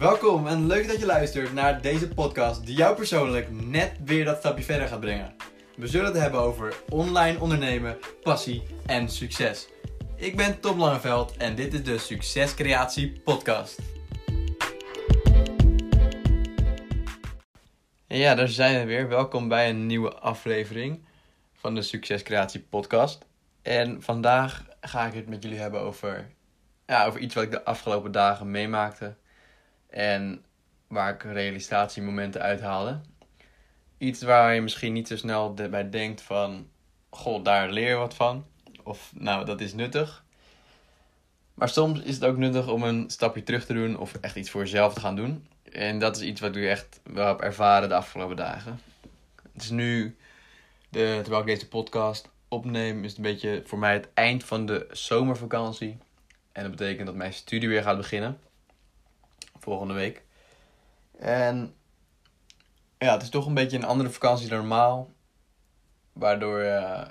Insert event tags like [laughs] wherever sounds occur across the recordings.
Welkom en leuk dat je luistert naar deze podcast die jou persoonlijk net weer dat stapje verder gaat brengen. We zullen het hebben over online ondernemen, passie en succes. Ik ben Tom Langeveld en dit is de Succescreatie Podcast. Ja, daar zijn we weer. Welkom bij een nieuwe aflevering van de Succescreatie Podcast. En vandaag ga ik het met jullie hebben over, ja, over iets wat ik de afgelopen dagen meemaakte. En waar ik realisatiemomenten uithaalde. Iets waar je misschien niet zo snel bij denkt van... Goh, daar leer je wat van. Of nou, dat is nuttig. Maar soms is het ook nuttig om een stapje terug te doen of echt iets voor jezelf te gaan doen. En dat is iets wat ik echt wel heb ervaren de afgelopen dagen. Het is nu, de, terwijl ik deze podcast opneem, is het een beetje voor mij het eind van de zomervakantie. En dat betekent dat mijn studie weer gaat beginnen. Volgende week. En ja, het is toch een beetje een andere vakantie dan normaal. Waardoor, uh,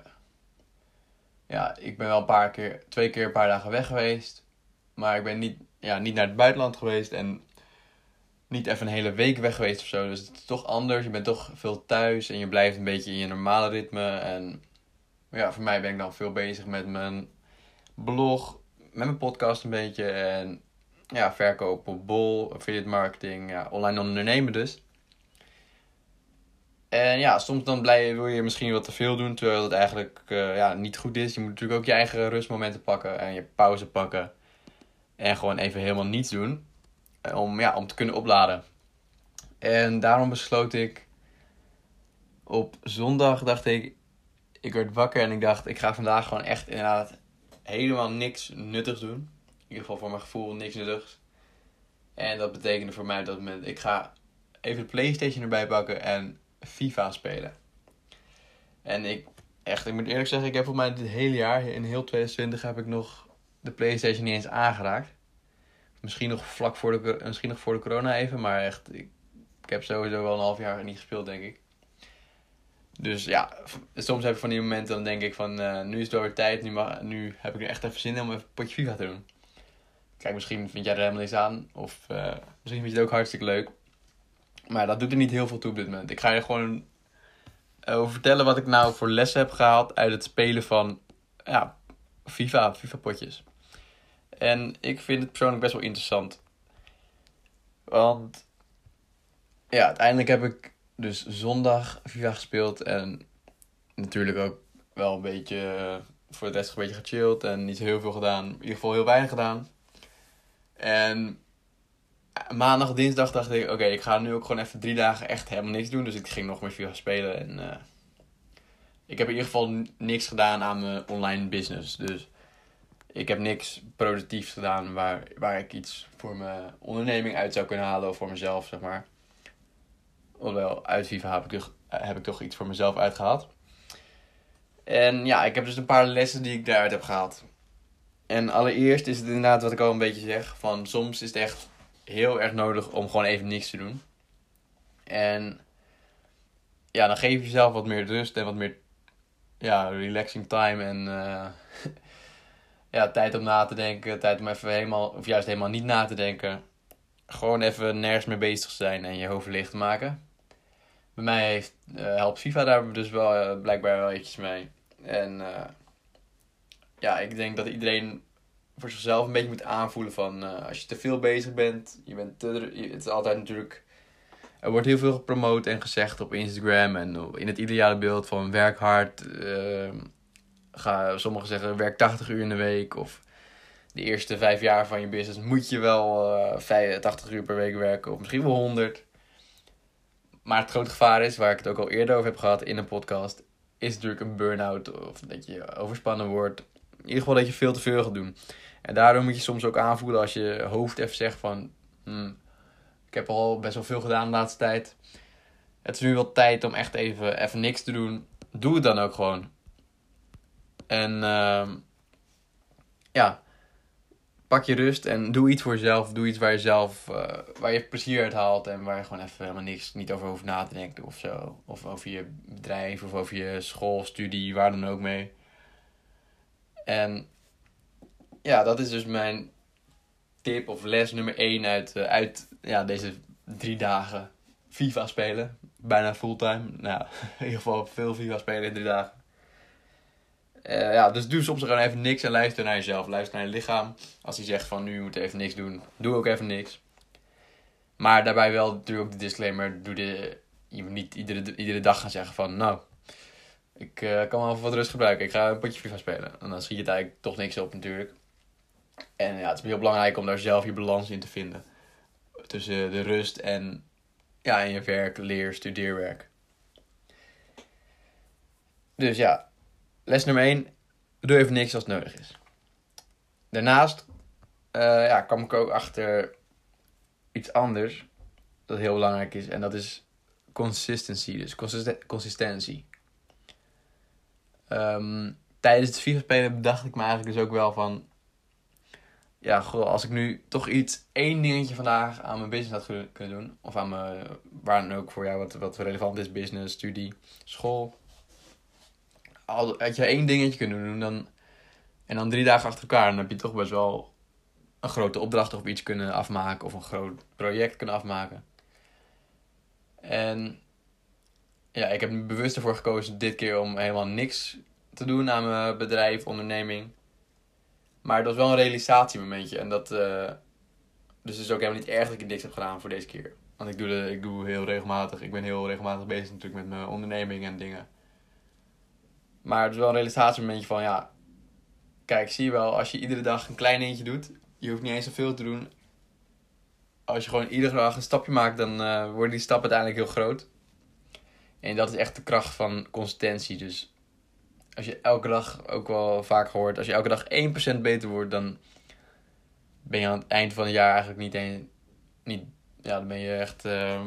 ja, ik ben wel een paar keer, twee keer een paar dagen weg geweest. Maar ik ben niet, ja, niet naar het buitenland geweest en niet even een hele week weg geweest of zo. Dus het is toch anders. Je bent toch veel thuis en je blijft een beetje in je normale ritme. En ja, voor mij ben ik dan veel bezig met mijn blog, met mijn podcast een beetje. En ja, verkoop op bol, affiliate marketing, ja, online ondernemen dus. En ja, soms dan blij, wil je misschien wat te veel doen, terwijl dat eigenlijk uh, ja, niet goed is. Je moet natuurlijk ook je eigen rustmomenten pakken en je pauze pakken. En gewoon even helemaal niets doen. Om, ja, om te kunnen opladen. En daarom besloot ik op zondag, dacht ik, ik werd wakker en ik dacht, ik ga vandaag gewoon echt inderdaad helemaal niks nuttigs doen. In ieder geval voor mijn gevoel niks nuttigs. En dat betekende voor mij dat ik ga even de Playstation erbij pakken en FIFA spelen. En ik, echt, ik moet eerlijk zeggen, ik heb voor mij dit hele jaar, in heel 2020, heb ik nog de Playstation niet eens aangeraakt. Misschien nog vlak voor de, misschien nog voor de corona even, maar echt, ik, ik heb sowieso wel een half jaar niet gespeeld, denk ik. Dus ja, soms heb ik van die momenten, dan denk ik van, uh, nu is het wel tijd, nu, mag, nu heb ik er echt even zin in om even een potje FIFA te doen. Kijk, misschien vind jij er helemaal niks aan, of uh, misschien vind je het ook hartstikke leuk. Maar dat doet er niet heel veel toe op dit moment. Ik ga je gewoon over vertellen wat ik nou voor lessen heb gehaald uit het spelen van ja, FIFA, FIFA-potjes. En ik vind het persoonlijk best wel interessant. Want ja, uiteindelijk heb ik dus zondag FIFA gespeeld. En natuurlijk ook wel een beetje voor de rest een beetje gechilled. En niet heel veel gedaan. In ieder geval heel weinig gedaan. En maandag, dinsdag dacht ik, oké, ik ga nu ook gewoon even drie dagen echt helemaal niks doen. Dus ik ging nog meer FIFA spelen. En uh, ik heb in ieder geval niks gedaan aan mijn online business. Dus ik heb niks productiefs gedaan waar, waar ik iets voor mijn onderneming uit zou kunnen halen. Of voor mezelf, zeg maar. Hoewel, uit FIFA heb ik, toch, heb ik toch iets voor mezelf uitgehaald. En ja, ik heb dus een paar lessen die ik daaruit heb gehaald. En allereerst is het inderdaad wat ik al een beetje zeg. Van soms is het echt heel erg nodig om gewoon even niks te doen. En ja, dan geef je jezelf wat meer rust en wat meer ja, relaxing time en uh, [laughs] ja, tijd om na te denken. Tijd om even helemaal, of juist helemaal niet na te denken. Gewoon even nergens mee bezig zijn en je hoofd licht maken. Bij mij heeft, uh, helpt FIFA daar dus wel uh, blijkbaar wel iets mee. En ja, ik denk dat iedereen voor zichzelf een beetje moet aanvoelen van uh, als je te veel bezig bent, je bent te, het is altijd natuurlijk, er wordt heel veel gepromoot en gezegd op Instagram en in het ideale beeld van werk hard, uh, ga, sommigen zeggen werk 80 uur in de week of de eerste vijf jaar van je business moet je wel uh, 80 uur per week werken of misschien wel 100. Maar het grote gevaar is, waar ik het ook al eerder over heb gehad in een podcast, is natuurlijk een burn-out of dat je overspannen wordt. Ieder geval dat je veel te veel gaat doen. En daardoor moet je soms ook aanvoelen als je hoofd even zegt van... Hmm, ik heb al best wel veel gedaan de laatste tijd. Het is nu wel tijd om echt even, even niks te doen. Doe het dan ook gewoon. En uh, ja, pak je rust en doe iets voor jezelf. Doe iets waar je zelf, uh, waar je plezier uit haalt. En waar je gewoon even helemaal niks, niet over hoeft na te denken of zo. Of over je bedrijf of over je school, studie, waar dan ook mee. En ja, dat is dus mijn tip of les nummer 1 uit, uh, uit ja, deze drie dagen FIFA spelen. Bijna fulltime. Nou, [laughs] in ieder geval veel FIFA spelen in drie dagen. Uh, ja, dus doe soms gewoon even niks en luister naar jezelf. Luister naar je lichaam. Als hij zegt van nu moet even niks doen, doe ook even niks. Maar daarbij wel natuurlijk ook de disclaimer. Doe de, je moet niet iedere, iedere dag gaan zeggen van nou, ik uh, kan wel wat rust gebruiken. Ik ga een potje FIFA spelen. En dan schiet je het eigenlijk toch niks op natuurlijk. En ja, het is heel belangrijk om daar zelf je balans in te vinden. Tussen de rust en, ja, en je werk, leer, studeerwerk. Dus ja, les nummer 1. Doe even niks als het nodig is. Daarnaast uh, ja, kwam ik ook achter iets anders. Dat heel belangrijk is. En dat is consistency. Dus consistentie. Um, tijdens het FIFA spelen bedacht ik me eigenlijk dus ook wel van ja, goh, als ik nu toch iets, één dingetje vandaag aan mijn business had kunnen doen, of aan mijn, waar dan ook voor jou wat, wat relevant is, business, studie, school. Al, had je één dingetje kunnen doen, dan, en dan drie dagen achter elkaar, dan heb je toch best wel een grote opdracht of iets kunnen afmaken, of een groot project kunnen afmaken. En ja, ik heb bewust ervoor gekozen dit keer om helemaal niks te doen aan mijn bedrijf, onderneming. Maar het was wel een realisatiemomentje. En dat. Uh, dus het is ook helemaal niet erg dat ik niks heb gedaan voor deze keer. Want ik doe, de, ik doe heel regelmatig. Ik ben heel regelmatig bezig natuurlijk met mijn onderneming en dingen. Maar het is wel een realisatiemomentje van ja. Kijk, zie je wel, als je iedere dag een klein eentje doet, je hoeft niet eens zoveel te doen. Als je gewoon iedere dag een stapje maakt, dan uh, worden die stappen uiteindelijk heel groot. En dat is echt de kracht van consistentie. Dus als je elke dag ook wel vaak gehoord, als je elke dag 1% beter wordt, dan ben je aan het eind van het jaar eigenlijk niet een, niet, ja, dan ben je echt, uh,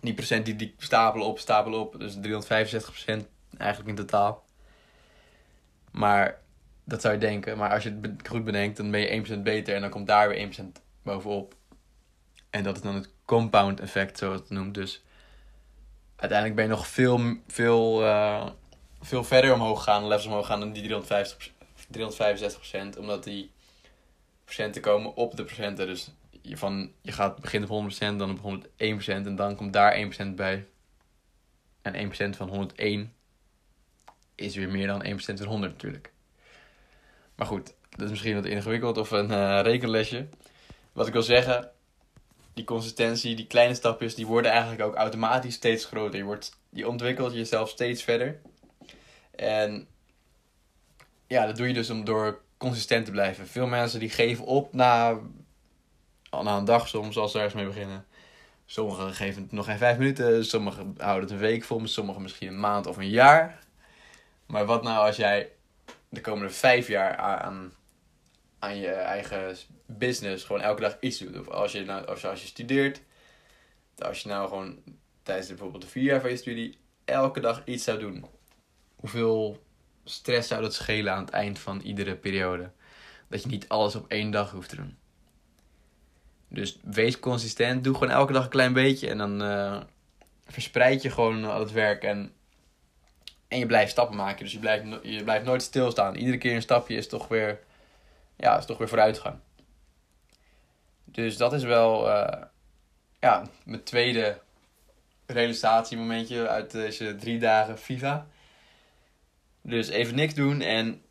die procent die, die stapelen op, stapelen op, dus 365% eigenlijk in totaal. Maar dat zou je denken, maar als je het goed bedenkt, dan ben je 1% beter en dan komt daar weer 1% bovenop. En dat is dan het compound effect, zoals het noemt. Dus uiteindelijk ben je nog veel, veel uh, veel verder omhoog gaan, levels omhoog gaan dan die 350, 365%. Omdat die procenten komen op de procenten. Dus je, van, je gaat beginnen op 100%, dan op 101% en dan komt daar 1% bij. En 1% van 101 is weer meer dan 1% van 100 natuurlijk. Maar goed, dat is misschien wat ingewikkeld of een uh, rekenlesje. Wat ik wil zeggen, die consistentie, die kleine stapjes, die worden eigenlijk ook automatisch steeds groter. Je, wordt, je ontwikkelt jezelf steeds verder. En ja, dat doe je dus om door consistent te blijven. Veel mensen die geven op na, na een dag soms als ze ergens mee beginnen. Sommigen geven het nog geen vijf minuten, sommigen houden het een week vol, sommigen misschien een maand of een jaar. Maar wat nou als jij de komende vijf jaar aan, aan je eigen business gewoon elke dag iets doet? Of als je, nou, je, als je studeert, als je nou gewoon tijdens bijvoorbeeld de vier jaar van je studie elke dag iets zou doen hoeveel stress zou dat schelen aan het eind van iedere periode? Dat je niet alles op één dag hoeft te doen. Dus wees consistent. Doe gewoon elke dag een klein beetje. En dan uh, verspreid je gewoon al het werk. En, en je blijft stappen maken. Dus je blijft, je blijft nooit stilstaan. Iedere keer een stapje is toch weer, ja, is toch weer vooruitgang. Dus dat is wel uh, ja, mijn tweede realisatiemomentje uit deze drie dagen FIFA. Dus even niks doen en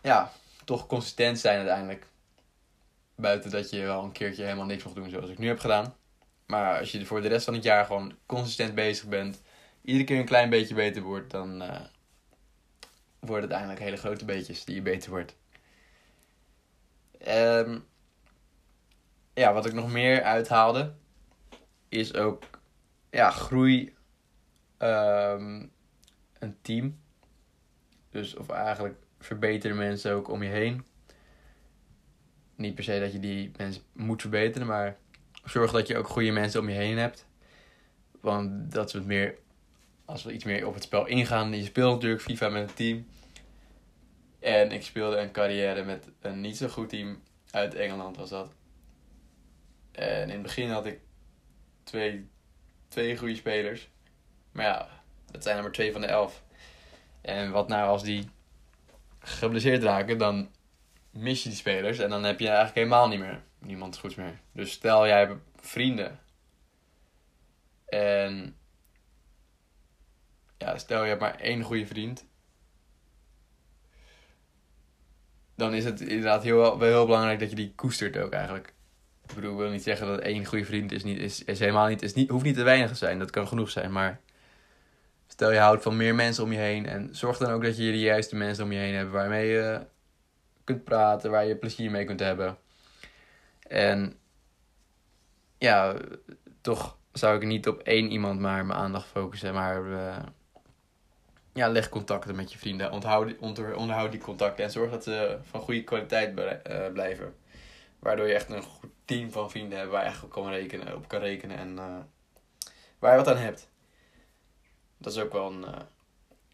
ja, toch consistent zijn uiteindelijk. Buiten dat je wel een keertje helemaal niks mag doen zoals ik nu heb gedaan. Maar als je voor de rest van het jaar gewoon consistent bezig bent, iedere keer een klein beetje beter wordt, dan uh, worden het uiteindelijk hele grote beetjes die je beter wordt. Um, ja, wat ik nog meer uithaalde, is ook ja, groei um, een team. Dus of eigenlijk verbeter mensen ook om je heen. Niet per se dat je die mensen moet verbeteren, maar zorg dat je ook goede mensen om je heen hebt. Want dat is meer, als we iets meer op het spel ingaan. Je speelt natuurlijk FIFA met een team. En ik speelde een carrière met een niet zo goed team uit Engeland was dat. En in het begin had ik twee, twee goede spelers. Maar ja, dat zijn er maar twee van de elf. En wat nou als die geblesseerd raken, dan mis je die spelers en dan heb je eigenlijk helemaal niet meer niemand goeds meer. Dus stel jij hebt vrienden. En ja, stel je hebt maar één goede vriend. Dan is het inderdaad heel, wel heel belangrijk dat je die koestert ook eigenlijk. Ik bedoel, ik wil niet zeggen dat één goede vriend is, niet, is, is helemaal niet, is niet, hoeft niet te weinig te zijn. Dat kan genoeg zijn, maar stel je houdt van meer mensen om je heen. En zorg dan ook dat je de juiste mensen om je heen hebt waarmee je kunt praten, waar je plezier mee kunt hebben. En ja, toch zou ik niet op één iemand maar mijn aandacht focussen, maar uh, ja, leg contacten met je vrienden. Onthoud, onder, onderhoud die contacten en zorg dat ze van goede kwaliteit uh, blijven. Waardoor je echt een goed team van vrienden hebt waar je echt op kan rekenen, op kan rekenen en uh, waar je wat aan hebt. Dat is ook wel een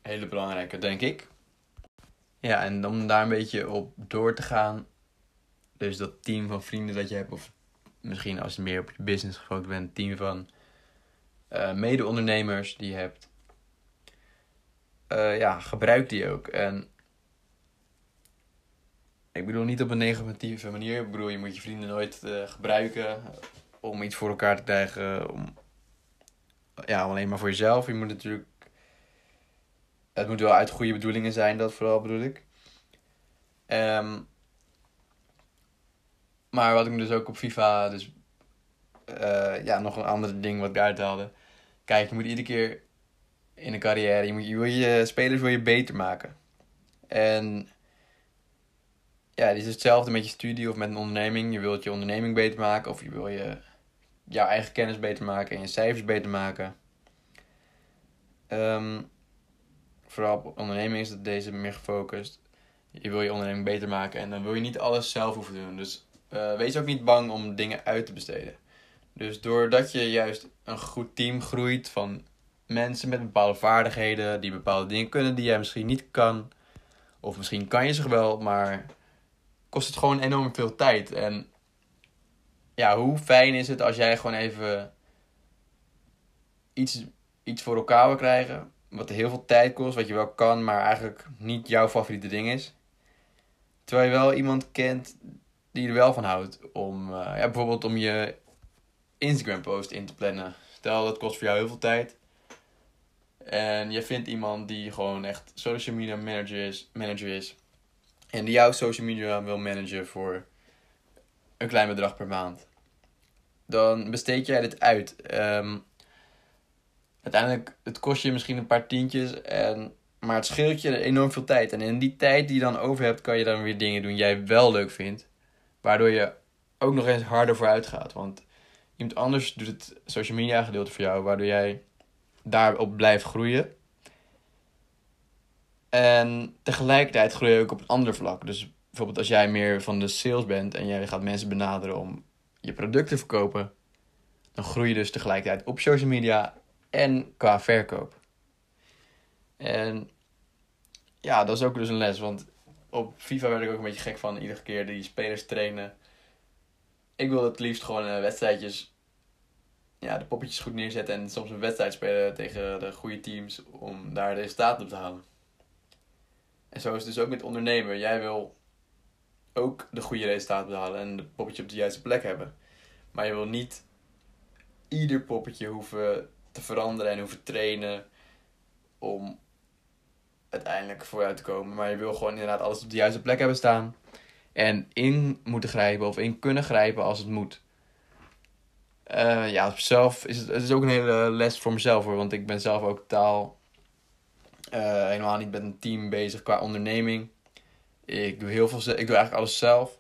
hele belangrijke, denk ik. Ja, en om daar een beetje op door te gaan. Dus dat team van vrienden dat je hebt, of misschien als je meer op je business gefocust bent, team van uh, mede-ondernemers die je hebt. Uh, ja, gebruik die ook. En ik bedoel niet op een negatieve manier. Ik bedoel, je moet je vrienden nooit uh, gebruiken om iets voor elkaar te krijgen. Om, ja, alleen maar voor jezelf. Je moet natuurlijk het moet wel uit goede bedoelingen zijn, dat vooral bedoel ik. Um, maar wat ik dus ook op FIFA, dus uh, ja, nog een ander ding wat ik uithaalde. Kijk, je moet iedere keer in een carrière, je, moet, je wil je spelers wil je beter maken. En ja, het is hetzelfde met je studie of met een onderneming. Je wilt je onderneming beter maken of je wil je jouw eigen kennis beter maken en je cijfers beter maken. Um, vooral op onderneming is dat deze meer gefocust. Je wil je onderneming beter maken en dan wil je niet alles zelf hoeven doen. Dus uh, wees ook niet bang om dingen uit te besteden. Dus doordat je juist een goed team groeit van mensen met bepaalde vaardigheden, die bepaalde dingen kunnen die jij misschien niet kan, of misschien kan je ze wel, maar kost het gewoon enorm veel tijd. En ja, hoe fijn is het als jij gewoon even iets, iets voor elkaar wil krijgen, wat heel veel tijd kost, wat je wel kan, maar eigenlijk niet jouw favoriete ding is. Terwijl je wel iemand kent die er wel van houdt om, uh, ja, bijvoorbeeld om je Instagram post in te plannen. Stel dat kost voor jou heel veel tijd. En je vindt iemand die gewoon echt social media manager is, manager is. En die jouw social media wil managen voor een klein bedrag per maand. Dan besteed jij dit uit. Um, uiteindelijk, het kost je misschien een paar tientjes. En, maar het scheelt je enorm veel tijd. En in die tijd die je dan over hebt, kan je dan weer dingen doen die jij wel leuk vindt. Waardoor je ook nog eens harder vooruit gaat. Want iemand anders doet het social media gedeelte voor jou. Waardoor jij daarop blijft groeien. En tegelijkertijd groei je ook op een ander vlak. Dus bijvoorbeeld als jij meer van de sales bent en jij gaat mensen benaderen om je product te verkopen. Dan groei je dus tegelijkertijd op social media en qua verkoop. En ja, dat is ook dus een les. Want op FIFA werd ik ook een beetje gek van iedere keer die spelers trainen. Ik wil het liefst gewoon uh, wedstrijdjes, ja, de poppetjes goed neerzetten en soms een wedstrijd spelen tegen de goede teams om daar resultaten op te halen. En zo is het dus ook met ondernemen. Jij wil ook de goede resultaten behalen en de poppetje op de juiste plek hebben. Maar je wil niet ieder poppetje hoeven te veranderen en hoeven trainen om uiteindelijk vooruit te komen. Maar je wil gewoon inderdaad alles op de juiste plek hebben staan. En in moeten grijpen of in kunnen grijpen als het moet. Uh, ja, zelf is het, het is ook een hele les voor mezelf hoor. Want ik ben zelf ook totaal uh, helemaal niet met een team bezig qua onderneming. Ik doe heel veel, ik doe eigenlijk alles zelf.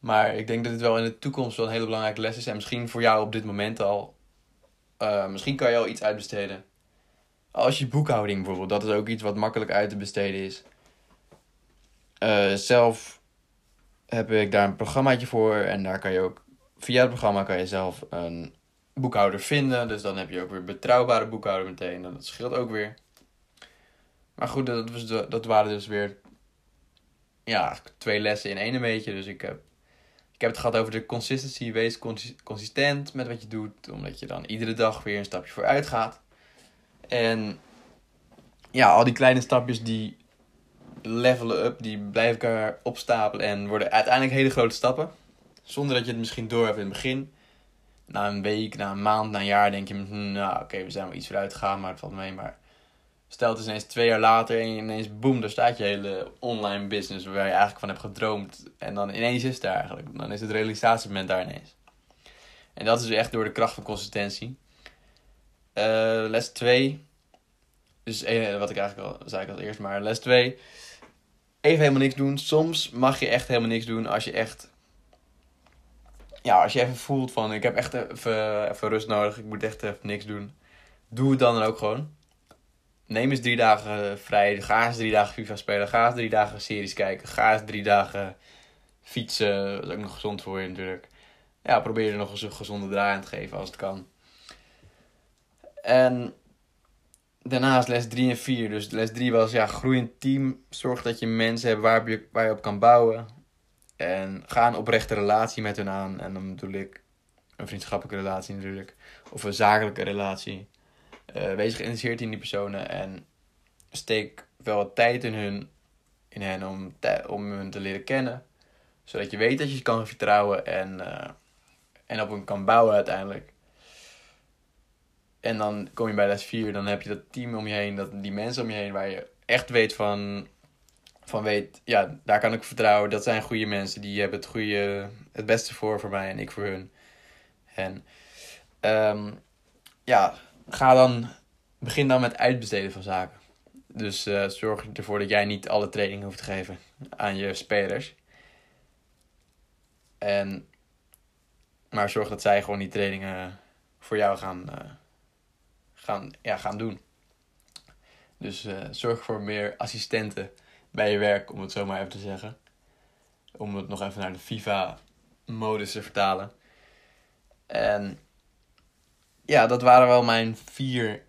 Maar ik denk dat dit wel in de toekomst wel een hele belangrijke les is. En misschien voor jou op dit moment al. Uh, misschien kan je al iets uitbesteden. Als je boekhouding bijvoorbeeld, dat is ook iets wat makkelijk uit te besteden is. Zelf heb ik daar een programmaatje voor en daar kan je ook via het programma kan je zelf een boekhouder vinden. Dus dan heb je ook weer betrouwbare boekhouder meteen. En dat scheelt ook weer. Maar goed, dat, was dat waren dus weer ja, twee lessen in één een beetje. Dus ik heb, ik heb het gehad over de consistency. Wees consistent met wat je doet. Omdat je dan iedere dag weer een stapje vooruit gaat. En ja, al die kleine stapjes die levelen up, die blijven elkaar opstapelen en worden uiteindelijk hele grote stappen. Zonder dat je het misschien door hebt in het begin. Na een week, na een maand, na een jaar denk je, hm, nou oké, we zijn wel iets vooruit gegaan, maar het valt mee. Maar stel het is ineens twee jaar later en ineens boem, daar staat je hele online business waar je eigenlijk van hebt gedroomd. En dan ineens is het daar eigenlijk. Dan is het realisatiemoment daar ineens. En dat is echt door de kracht van consistentie. Uh, les 2. Dus eh, wat ik eigenlijk al zei ik als eerst, maar les 2. Even helemaal niks doen. Soms mag je echt helemaal niks doen als je echt. Ja, als je even voelt van ik heb echt even, even rust nodig. Ik moet echt even niks doen. Doe het dan ook gewoon. Neem eens drie dagen vrij. Ga eens drie dagen FIFA spelen. Ga eens drie dagen series kijken. Ga eens drie dagen fietsen. Dat is ook nog gezond voor je natuurlijk. Ja, probeer er nog een gezonde draai aan te geven als het kan. En daarnaast les 3 en 4. Dus les 3 was ja, groeiend team. Zorg dat je mensen hebt je, waar je op kan bouwen. En ga een oprechte relatie met hun aan. En dan bedoel ik een vriendschappelijke relatie natuurlijk. Of een zakelijke relatie. Uh, wees geïnteresseerd in die personen. En steek wel wat tijd in, hun, in hen om, om hun te leren kennen. Zodat je weet dat je ze kan vertrouwen en, uh, en op hen kan bouwen uiteindelijk. En dan kom je bij les 4, dan heb je dat team om je heen, dat, die mensen om je heen waar je echt weet van, van weet, ja, daar kan ik vertrouwen. Dat zijn goede mensen, die hebben het, goede, het beste voor voor mij en ik voor hun. En um, ja, ga dan, begin dan met uitbesteden van zaken. Dus uh, zorg ervoor dat jij niet alle trainingen hoeft te geven aan je spelers. En, maar zorg dat zij gewoon die trainingen voor jou gaan, uh, gaan, ja, gaan doen. Dus uh, zorg voor meer assistenten bij je werk, om het zo maar even te zeggen. Om het nog even naar de FIFA-modus te vertalen. En ja, dat waren wel mijn vier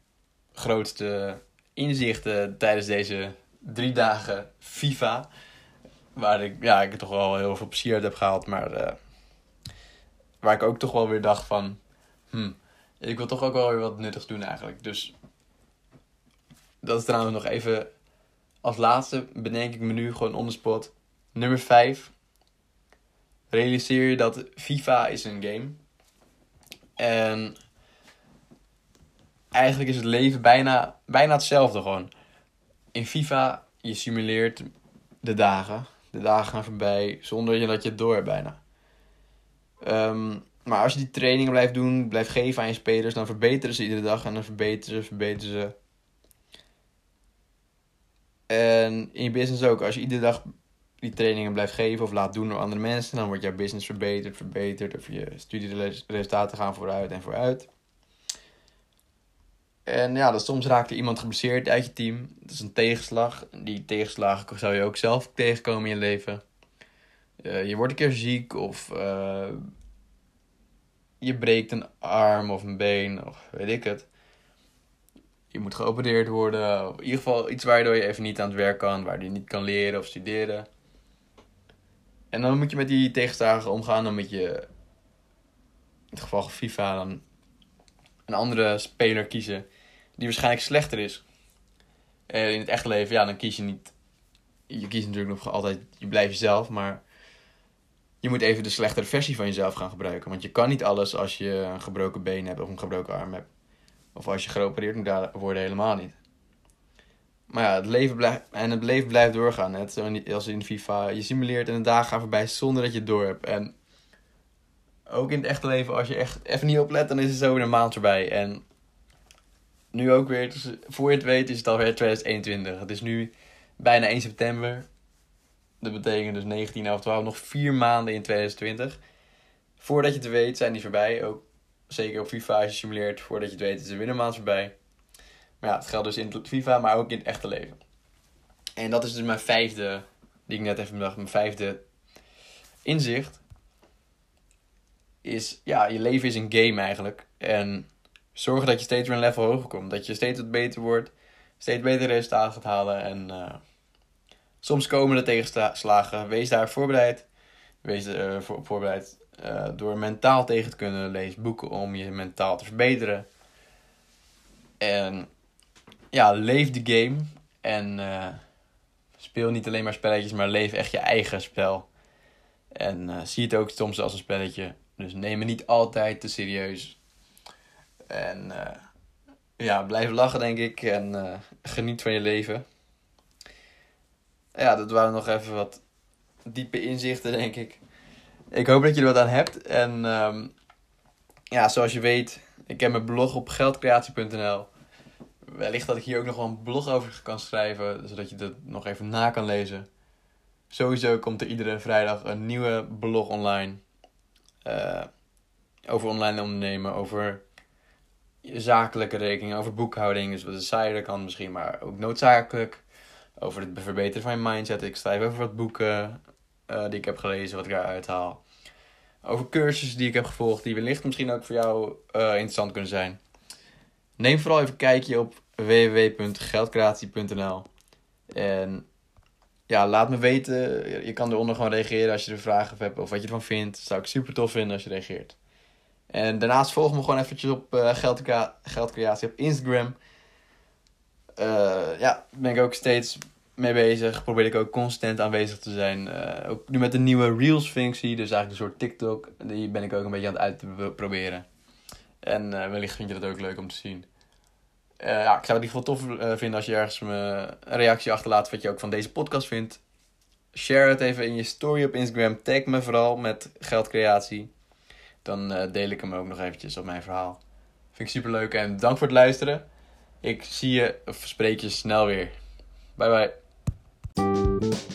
grootste inzichten tijdens deze drie dagen FIFA. Waar ik, ja, ik toch wel heel veel plezier uit heb gehaald. Maar uh, waar ik ook toch wel weer dacht van... Hmm, ik wil toch ook wel weer wat nuttigs doen eigenlijk. Dus dat is trouwens nog even als laatste bedenk ik me nu gewoon on spot. Nummer 5. Realiseer je dat FIFA is een game. En eigenlijk is het leven bijna, bijna hetzelfde gewoon. In FIFA, je simuleert de dagen. De dagen gaan voorbij zonder dat je het door hebt bijna. Um, maar als je die trainingen blijft doen, blijft geven aan je spelers, dan verbeteren ze iedere dag en dan verbeteren ze, verbeteren ze. En in je business ook, als je iedere dag die trainingen blijft geven of laat doen door andere mensen, dan wordt jouw business verbeterd, verbeterd, of je studieresultaten gaan vooruit en vooruit. En ja, dan soms raakt er iemand geblesseerd uit je team. Dat is een tegenslag. Die tegenslag zou je ook zelf tegenkomen in je leven. Uh, je wordt een keer ziek of uh, je breekt een arm of een been of weet ik het. Je moet geopereerd worden. In ieder geval iets waardoor je even niet aan het werk kan, waar je niet kan leren of studeren. En dan moet je met die tegenslagen omgaan. Dan moet je, in het geval van FIFA, dan een andere speler kiezen die waarschijnlijk slechter is. En in het echte leven, ja, dan kies je niet. Je kiest natuurlijk nog altijd, je blijft jezelf, maar je moet even de slechtere versie van jezelf gaan gebruiken. Want je kan niet alles als je een gebroken been hebt of een gebroken arm hebt. Of als je geopereerd moet worden, helemaal niet. Maar ja, het leven blijft, en het leven blijft doorgaan. Net als in FIFA. Je simuleert en de dagen gaan voorbij zonder dat je het door hebt. En ook in het echte leven, als je echt even niet oplet, dan is het zo weer een maand voorbij. En nu ook weer, dus voor je het weet, is het alweer 2021. Het is nu bijna 1 september. Dat betekent dus 19, 11, 12, nog vier maanden in 2020. Voordat je het weet, zijn die voorbij. Ook zeker op FIFA als je simuleert. Voordat je het weet, is er weer een maand voorbij. Maar ja, het geldt dus in FIFA, maar ook in het echte leven. En dat is dus mijn vijfde, die ik net even bedacht, mijn vijfde inzicht. Is, ja, je leven is een game eigenlijk. En zorg dat je steeds weer een level hoger komt. Dat je steeds wat beter wordt. Steeds betere resultaten gaat halen. En uh, Soms komen de tegenslagen. Wees daar voorbereid. Wees er uh, voor, voorbereid uh, door mentaal tegen te kunnen. Lees boeken om je mentaal te verbeteren. En ja, leef de game. En uh, speel niet alleen maar spelletjes, maar leef echt je eigen spel. En zie het ook soms als een spelletje. Dus neem me niet altijd te serieus. En ja, blijf lachen denk ik. En geniet van je leven. Ja, dat waren nog even wat diepe inzichten denk ik. Ik hoop dat je er wat aan hebt. En um, ja, zoals je weet, ik heb mijn blog op geldcreatie.nl. Wellicht dat ik hier ook nog wel een blog over kan schrijven, zodat je dat nog even na kan lezen. Sowieso komt er iedere vrijdag een nieuwe blog online. Uh, over online ondernemen, over zakelijke rekeningen, over boekhouding. Dus wat is saaier kan misschien, maar ook noodzakelijk. Over het verbeteren van je mindset. Ik schrijf over wat boeken uh, die ik heb gelezen, wat ik eruit haal over cursussen die ik heb gevolgd, die wellicht misschien ook voor jou uh, interessant kunnen zijn. Neem vooral even een kijkje op www.geldcreatie.nl. En ja, laat me weten. Je kan eronder gewoon reageren als je er vragen hebt of wat je ervan vindt. Dat zou ik super tof vinden als je reageert. En daarnaast volg me gewoon eventjes op uh, Geldcreatie op Instagram. Ja, ben ik ook steeds mee bezig. Probeer ik ook constant aanwezig te zijn. Uh, ook nu met de nieuwe Reels-functie, dus eigenlijk een soort TikTok. Die ben ik ook een beetje aan het uitproberen. En uh, wellicht vind je dat ook leuk om te zien. Uh, ja, ik zou het in ieder geval tof vinden als je ergens een reactie achterlaat wat je ook van deze podcast vindt. Share het even in je story op Instagram. Tag me vooral met geldcreatie. Dan deel ik hem ook nog eventjes op mijn verhaal. Vind ik super leuk en dank voor het luisteren. Ik zie je of spreek je snel weer. Bye bye. Thank you.